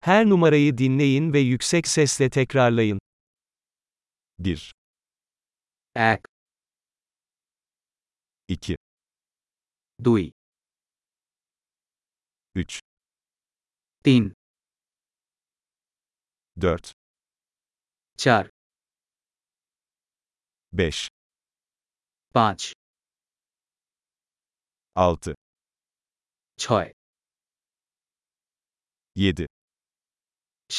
Her numarayı dinleyin ve yüksek sesle tekrarlayın. 1 1 2 2 3 3 4 4 5 5 6 6 7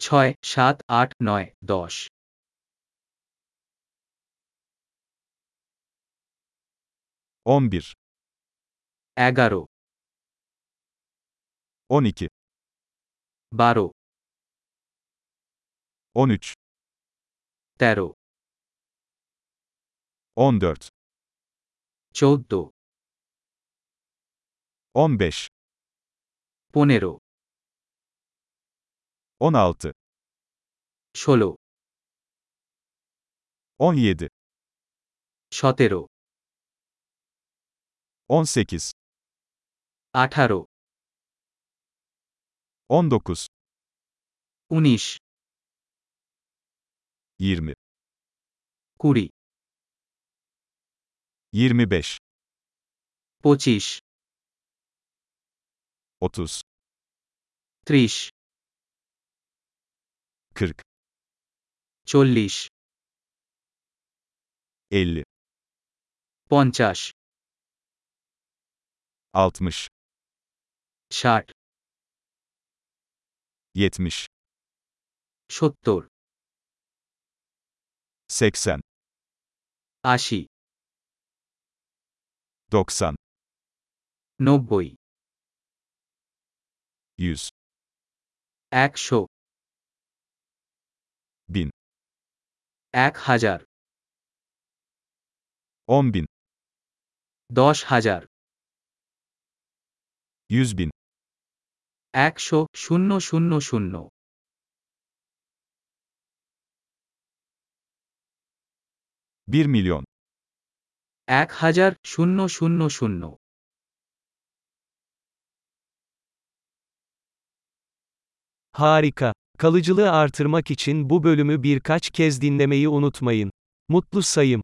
ছয় সাত আট নয় দশ 11, এগারো 12, বারো 13, তেরো 14, চৌদ্দ 15, পনেরো 16, ষোলো 17, সতেরো 18, আঠারো 19, উনিশ 20, কুড়ি 25, পঁচিশ 30, ত্রিশ 40, চল্লিশ 50, পঞ্চাশ 60, ষাট 70, সত্তর 80, আশি 90, নব্বই 100, একশো এক হাজার 10.000, দশ হাজার 100.000, একশো শূন্য শূন্য শূন্য 1 milyon, এক হাজার শূন্য শূন্য শূন্য Harika. Kalıcılığı artırmak için bu bölümü birkaç kez dinlemeyi unutmayın. Mutlu sayım.